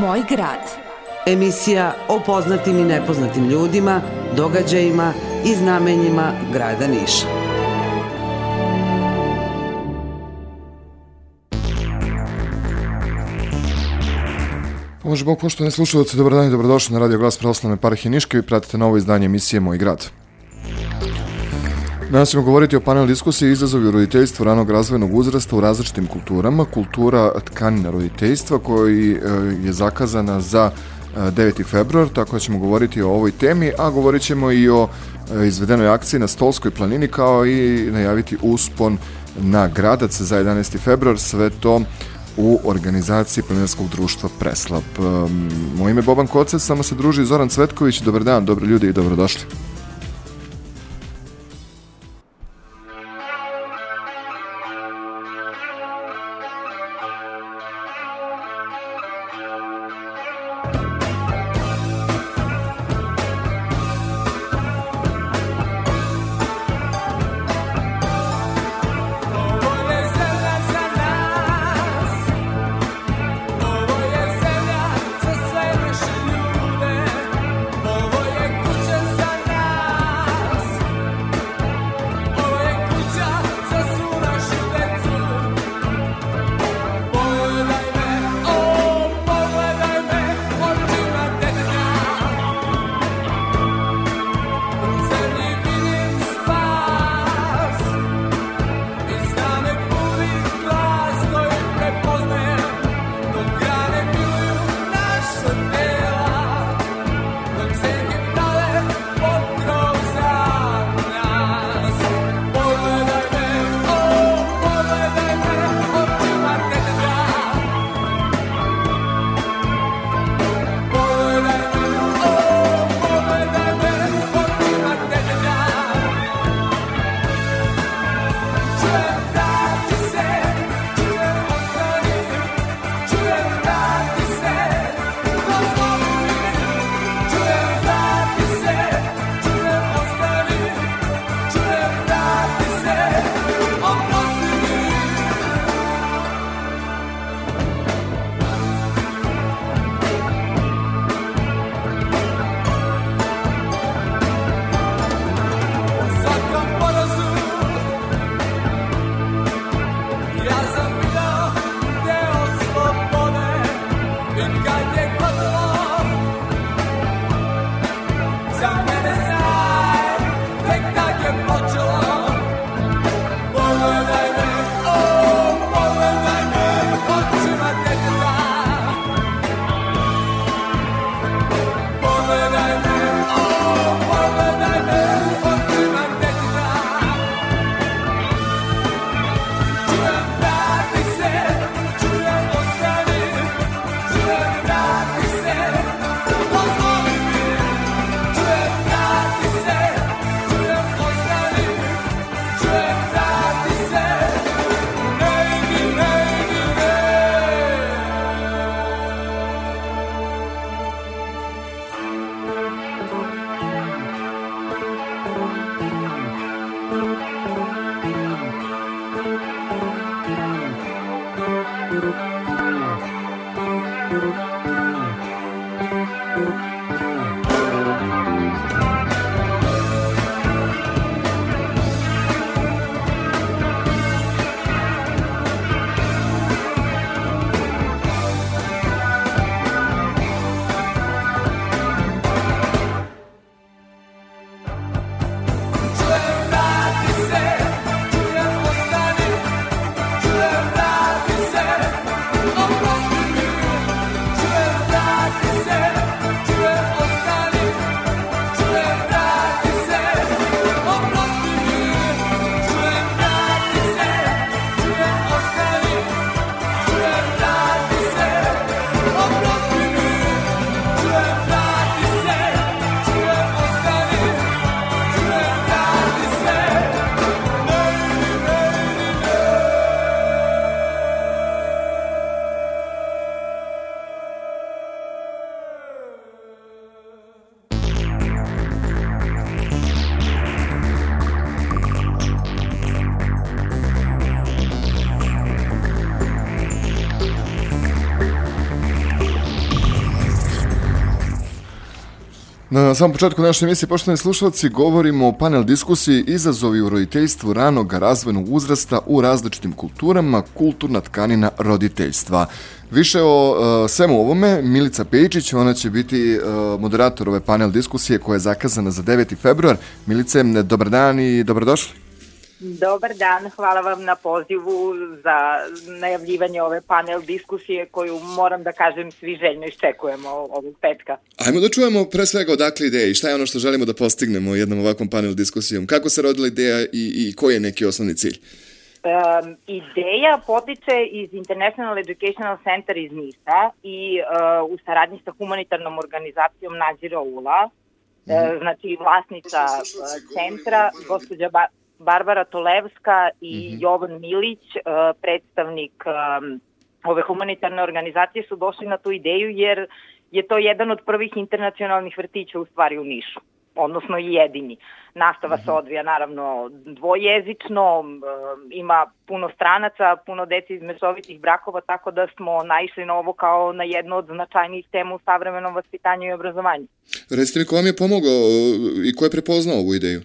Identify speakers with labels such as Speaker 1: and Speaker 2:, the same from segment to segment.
Speaker 1: Moj grad.
Speaker 2: Emisija o poznatim i nepoznatim ljudima, događajima i znamenjima grada Niša.
Speaker 3: Može Bog, poštovani slušalci, dobar dan i dobrodošli na Radio Glas Pravoslavne parahije Niške. Vi pratite novo izdanje emisije Moj grad. Danas ćemo govoriti o panel diskusiji izazovi u roditeljstvu ranog razvojnog uzrasta u različitim kulturama, kultura tkanina roditeljstva koji e, je zakazana za 9. E, februar, tako da ćemo govoriti o ovoj temi, a govorit ćemo i o e, izvedenoj akciji na Stolskoj planini kao i najaviti uspon na gradac za 11. februar, sve to u organizaciji planinarskog društva Preslap. Moje ime je Boban Koce, samo se druži Zoran Cvetković. Dobar dan, dobri ljudi i dobrodošli. Thank you.
Speaker 4: Na samom početku naše emisije, poštovani slušalci, govorimo o panel diskusiji Izazovi u roditeljstvu ranog razvojnog uzrasta u različitim kulturama, kulturna tkanina roditeljstva. Više o uh, svemu ovome, Milica Pejičić, ona će biti uh, moderator ove panel diskusije koja je zakazana za 9. februar. Milice, dobar dan i dobrodošli.
Speaker 5: Dobar dan, hvala vam na pozivu za najavljivanje ove panel diskusije koju moram da kažem svi željno iščekujemo ovog petka.
Speaker 4: Ajmo da čujemo pre svega odakle ideje i šta je ono što želimo da postignemo jednom ovakvom panel diskusijom. Kako se rodila ideja i, i koji je neki osnovni cilj?
Speaker 5: Um, ideja potiče iz International Educational Center iz Nisa i uh, u saradnji sa humanitarnom organizacijom Nađira Ula, mm -hmm. uh, znači vlasnica uh, centra, gospođa ba Barbara Tolevska i mm -hmm. Jovan Milić, uh, predstavnik um, ove humanitarne organizacije, su došli na tu ideju jer je to jedan od prvih internacionalnih vrtića u stvari u Nišu odnosno i jedini. Nastava se mhm. odvija naravno dvojezično, um, ima puno stranaca, puno deci iz mešovitih brakova, tako da smo naišli na ovo kao na jedno od značajnijih tema u savremenom vaspitanju i obrazovanju.
Speaker 4: Recite mi ko vam je pomogao i ko je prepoznao ovu ideju?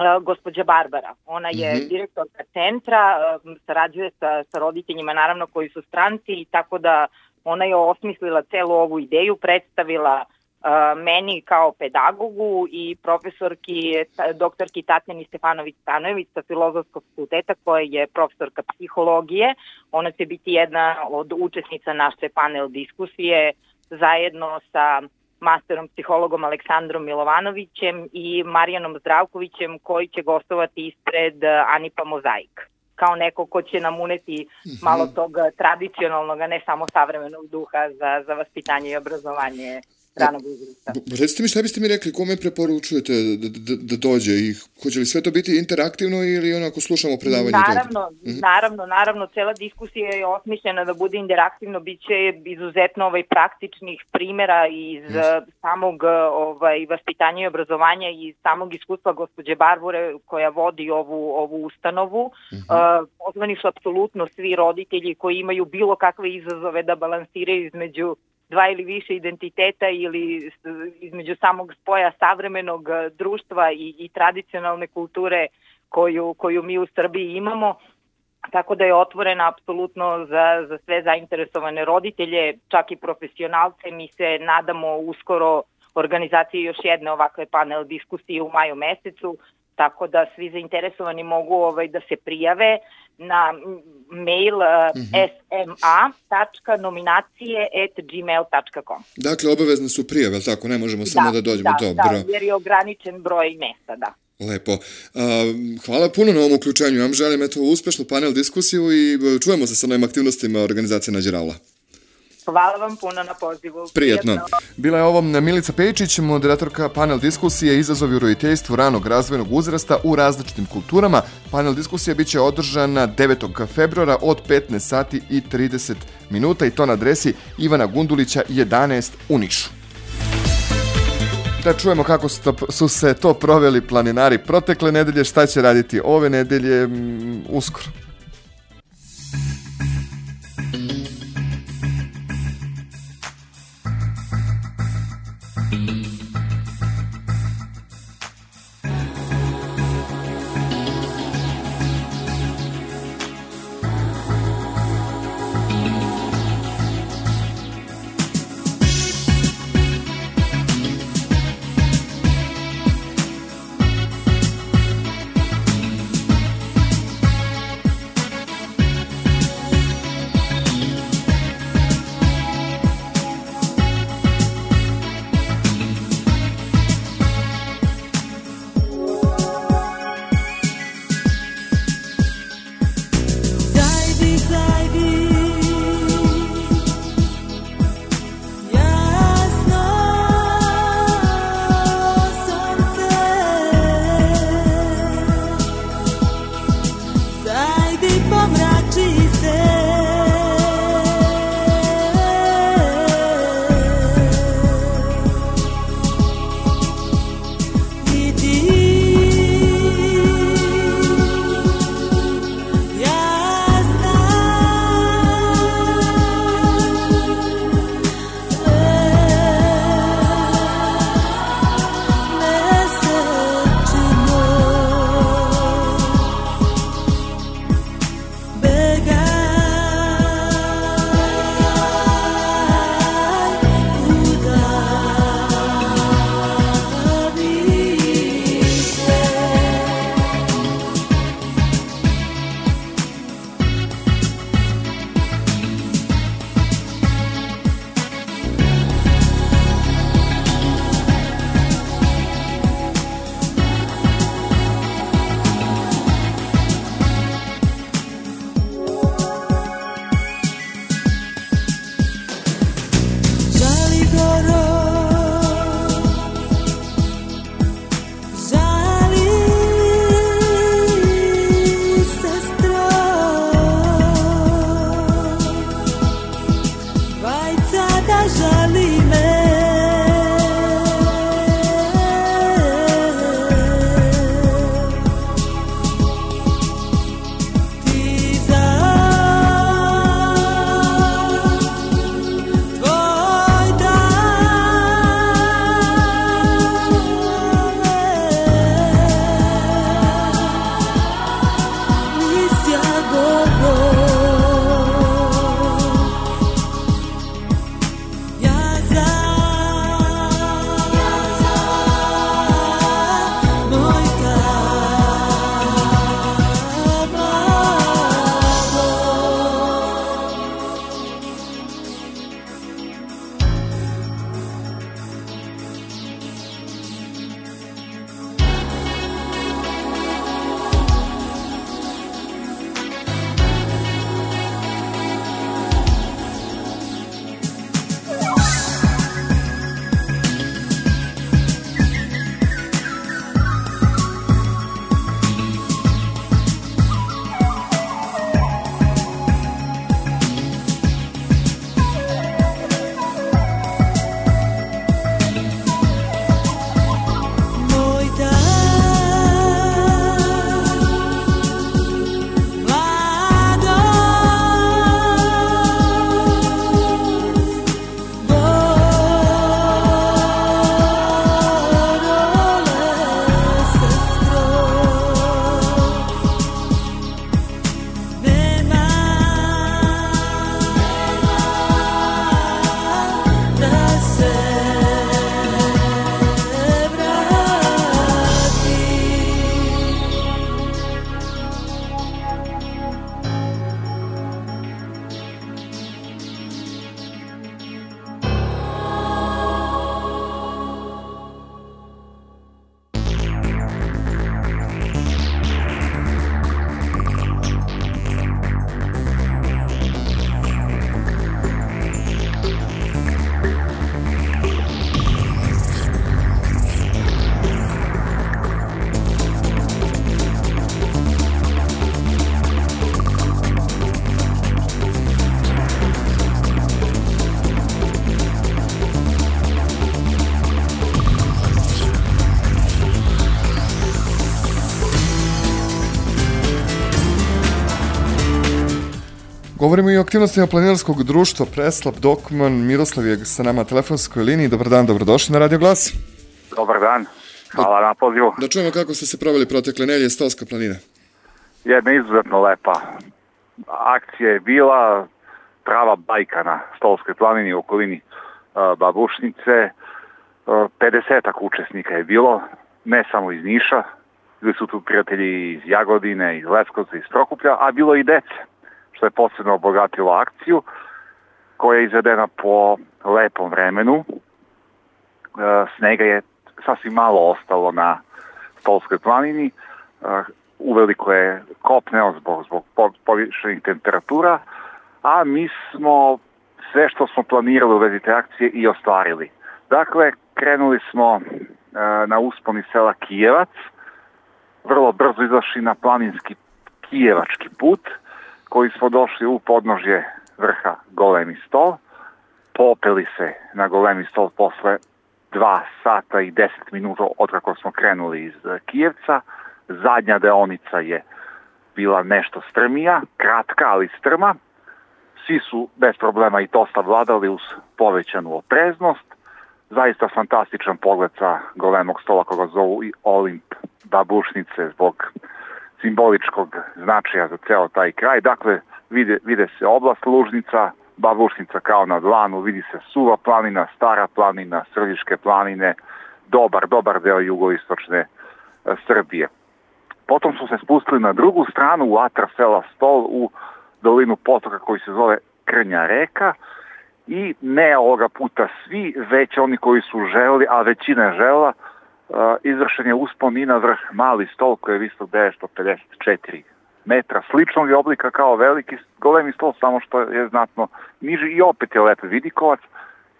Speaker 5: Uh, gospođa Barbara. Ona je mm -hmm. direktorka centra, uh, sarađuje sa, sa roditeljima naravno koji su stranci i tako da ona je osmislila celu ovu ideju, predstavila uh, meni kao pedagogu i profesorki, doktorki Tatjani Stefanović-Stanojević sa filozofskog fakulteta koja je profesorka psihologije. Ona će biti jedna od učesnica naše panel diskusije zajedno sa masterom psihologom Aleksandrom Milovanovićem i Marijanom Zdravkovićem koji će gostovati ispred eh, Anipa Mozaik kao neko ko će nam uneti malo mhm. tog tradicionalnog, a ne samo savremenog duha za, za vaspitanje i obrazovanje ranog uzrasta.
Speaker 4: Recite mi šta biste mi rekli, kome preporučujete da, da, da dođe i hoće li sve to biti interaktivno ili onako slušamo predavanje?
Speaker 5: Naravno, uh mhm. naravno, naravno, cela diskusija je osmišljena da bude interaktivno, bit će izuzetno ovaj, praktičnih primera iz yes. samog ovaj, vaspitanja i obrazovanja i samog iskustva gospođe Barbore koja vodi ovu, ovu ustanovu. -huh. uh, pozvani su apsolutno svi roditelji koji imaju bilo kakve izazove da balansiraju između dva ili više identiteta ili između samog spoja savremenog eh, društva i, i tradicionalne kulture koju, koju mi u Srbiji imamo. Tako da je otvorena apsolutno za, za sve zainteresovane roditelje, čak i profesionalce. Mi se nadamo uskoro organizaciji još jedne ovakve panel diskusije u maju mesecu tako da svi zainteresovani mogu ovaj da se prijave na mail uh, mm -hmm. sma.nominacije.gmail.com
Speaker 4: Dakle, obavezne su prijave, ali tako? Ne možemo da, samo da dođemo
Speaker 5: da,
Speaker 4: to.
Speaker 5: Da, jer je ograničen broj mesta, da.
Speaker 4: Lepo. Hvala puno na ovom uključenju. Ja vam želim eto uspešnu panel diskusiju i čujemo se sa novim aktivnostima organizacije Nađerala.
Speaker 5: Hvala vam puno na pozivu.
Speaker 4: Prijetno. Bila je ovo Milica Pejičić, moderatorka panel diskusije Izazovi u roditeljstvu ranog razvojnog uzrasta u različitim kulturama. Panel diskusija biće održana 9. februara od 15 sati i 30 minuta i to na adresi Ivana Gundulića 11 u Nišu. Da čujemo kako su, to, su se to proveli planinari protekle nedelje, šta će raditi ove nedelje m, uskoro. Govorimo i o aktivnostima planinarskog društva Preslap Dokman. Miroslav je sa nama na telefonskoj liniji. Dobar dan, dobrodošli na Radio Glas.
Speaker 6: Dobar dan, hvala da, na pozivu.
Speaker 4: Da čujemo kako ste se proveli protekle nelje Stolska planina.
Speaker 6: Jedna izuzetno lepa akcija je bila prava bajka na Stolskoj planini u okolini Babušnice. 50 učesnika je bilo, ne samo iz Niša, bili su tu prijatelji iz Jagodine, iz Leskovca, iz Prokuplja, a bilo i dece, što je posebno obogatilo akciju, koja je izvedena po lepom vremenu. Snega je sasvim malo ostalo na Stolskoj planini, uveliko je kopneo zbog, zbog povišenih temperatura, a mi smo sve što smo planirali u vezi te akcije i ostvarili. Dakle, krenuli smo e, na usponi sela Kijevac, vrlo brzo izašli na planinski kijevački put, koji smo došli u podnožje vrha Golemi stol, popeli se na Golemi stol posle dva sata i deset minuta od kako smo krenuli iz Kijevca, zadnja deonica je bila nešto strmija, kratka ali strma, svi su bez problema i to savladali uz povećanu opreznost, zaista fantastičan pogled sa golemog stola koga zovu i Olimp babušnice zbog simboličkog značaja za ceo taj kraj. Dakle, vide, vide se oblast Lužnica, babušnica kao na dlanu, vidi se Suva planina, Stara planina, Srdiške planine, dobar, dobar deo jugoistočne e, Srbije. Potom su se spustili na drugu stranu u Atra sela Stol u dolinu potoka koji se zove Krnja reka i ne ovoga puta svi, već oni koji su želi, a većina žela, uh, izvršen je uspon i na vrh mali stol koji je visok 954 metra, sličnog je oblika kao veliki golemi stol, samo što je znatno niži i opet je lepo vidikovac.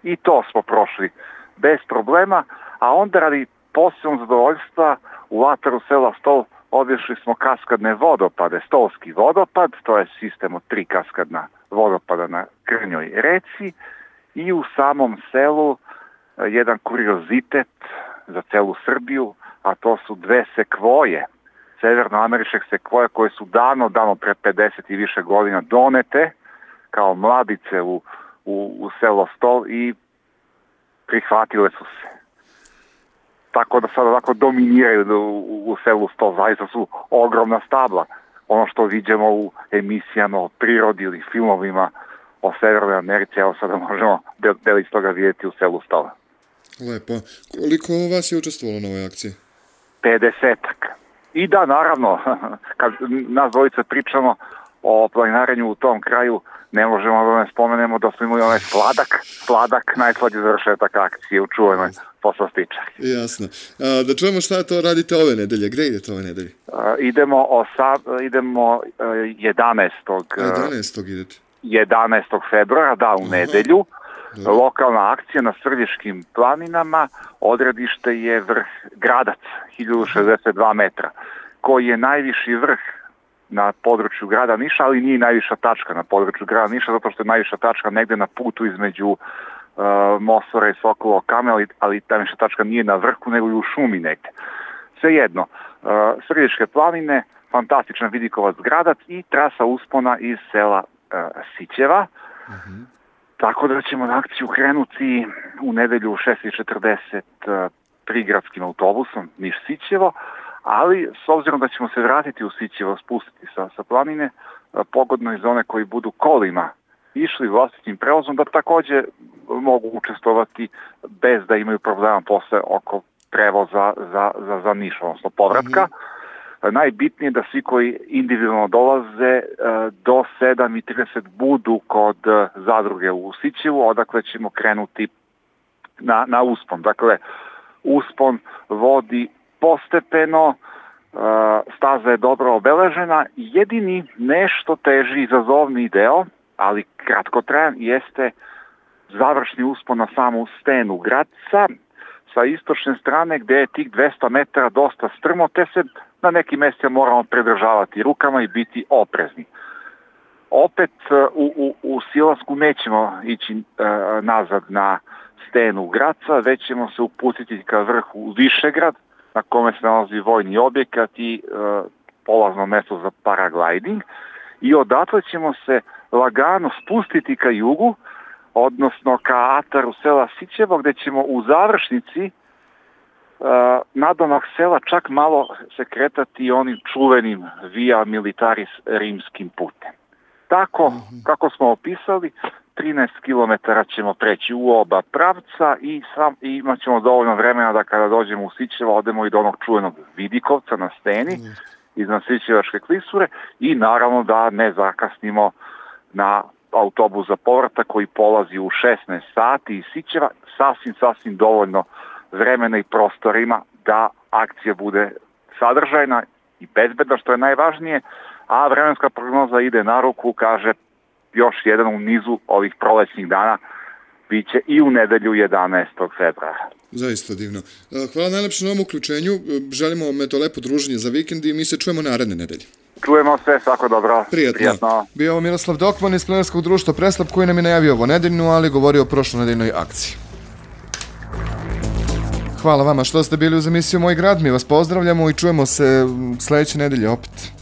Speaker 6: I to smo prošli bez problema, a onda radi posebnog zadovoljstva u Ataru sela Stol obišli smo kaskadne vodopade, Stolski vodopad, to je sistem od tri kaskadna vodopada na Krnjoj reci i u samom selu e, jedan kuriozitet za celu Srbiju, a to su dve sekvoje, severnoameričkih sekvoje koje su davno, davno pre 50 i više godina donete kao mladice u, u, u selo Stol i prihvatile su se tako da sad ovako dominiraju u, u selu sto, zaista su ogromna stabla. Ono što vidimo u emisijama o prirodi ili filmovima o Severnoj Americi, evo sada možemo delić toga vidjeti u selu Stova.
Speaker 4: Lepo. Koliko vas je učestvovalo na ovoj akciji?
Speaker 6: 50-ak. I da, naravno, kad nas dvojice pričamo o planinarenju u tom kraju, ne možemo da ne spomenemo da smo imali onaj sladak, sladak najslađi završetak akcije u čuvenoj poslastičar.
Speaker 4: Jasno. A, da čujemo šta to radite ove nedelje, gde idete ove nedelje?
Speaker 6: A, idemo, osa, idemo 11.
Speaker 4: 11. idete?
Speaker 6: 11. februara, da, u Aha. nedelju. Da. Lokalna akcija na Srdiškim planinama, odredište je vrh Gradac, 1062 metra, koji je najviši vrh na području grada Niša, ali nije najviša tačka na području grada Niša, zato što je najviša tačka negde na putu između uh, Mosora i Sokolo Kame, ali, ali ta najviša tačka nije na vrhu, nego i u šumi negde. Svejedno, uh, Središke planine, fantastična vidikovac gradac i trasa uspona iz sela uh, Sićeva. Uh mhm. -huh. Tako da ćemo na akciju krenuti u nedelju u 6.40 uh, prigradskim autobusom Niš-Sićevo, ali s obzirom da ćemo se vratiti u Sićevo, spustiti sa, sa planine, pogodno iz one koji budu kolima išli vlastitim prevozom, da takođe mogu učestovati bez da imaju problema posle oko prevoza za, za, za Niš, odnosno povratka. Mm -hmm. Najbitnije je da svi koji individualno dolaze do 7.30 budu kod zadruge u Sićevu, odakle ćemo krenuti na, na uspon. Dakle, uspon vodi postepeno, staza je dobro obeležena, jedini nešto teži izazovni deo, ali kratkotrajan, jeste završni uspon na samu stenu Gradca, sa istočne strane gde je tih 200 metara dosta strmo, te se na nekim mesta moramo predržavati rukama i biti oprezni. Opet u, u, u Silasku nećemo ići e, nazad na stenu Graca, već ćemo se uputiti ka vrhu Višegrad, na kome se nalazi vojni objekat i e, polazno mesto za paragliding i odatle ćemo se lagano spustiti ka jugu, odnosno ka ataru sela Sićevo, gde ćemo u završnici nadomak sela čak malo se kretati onim čuvenim via militaris rimskim putem. Tako, kako smo opisali, 13 km ćemo preći u oba pravca i, sam, i imat ćemo dovoljno vremena da kada dođemo u Sićevo odemo i do onog čuvenog Vidikovca na steni iznad Sićevačke klisure i naravno da ne zakasnimo na autobus za povratak koji polazi u 16 sati iz Sićeva, sasvim, sasvim dovoljno vremena i prostorima da akcija bude sadržajna i bezbedna, što je najvažnije, a vremenska prognoza ide na ruku, kaže još jedan u nizu ovih prolećnih dana biće i u nedelju 11. februara.
Speaker 4: Zaista divno. E, hvala najlepše na ovom uključenju. E, želimo me to lepo druženje za vikend i mi se čujemo naredne nedelje.
Speaker 6: Čujemo se, svako dobro.
Speaker 4: Prijatno. Prijatno. Bio ovo Miroslav Dokman iz Plenarskog društva Preslap koji nam je najavio ovo nedeljnu, ali govorio o prošlonedeljnoj akciji. Hvala vama što ste bili uz emisiju Moj grad. Mi vas pozdravljamo i čujemo se sledeće nedelje opet.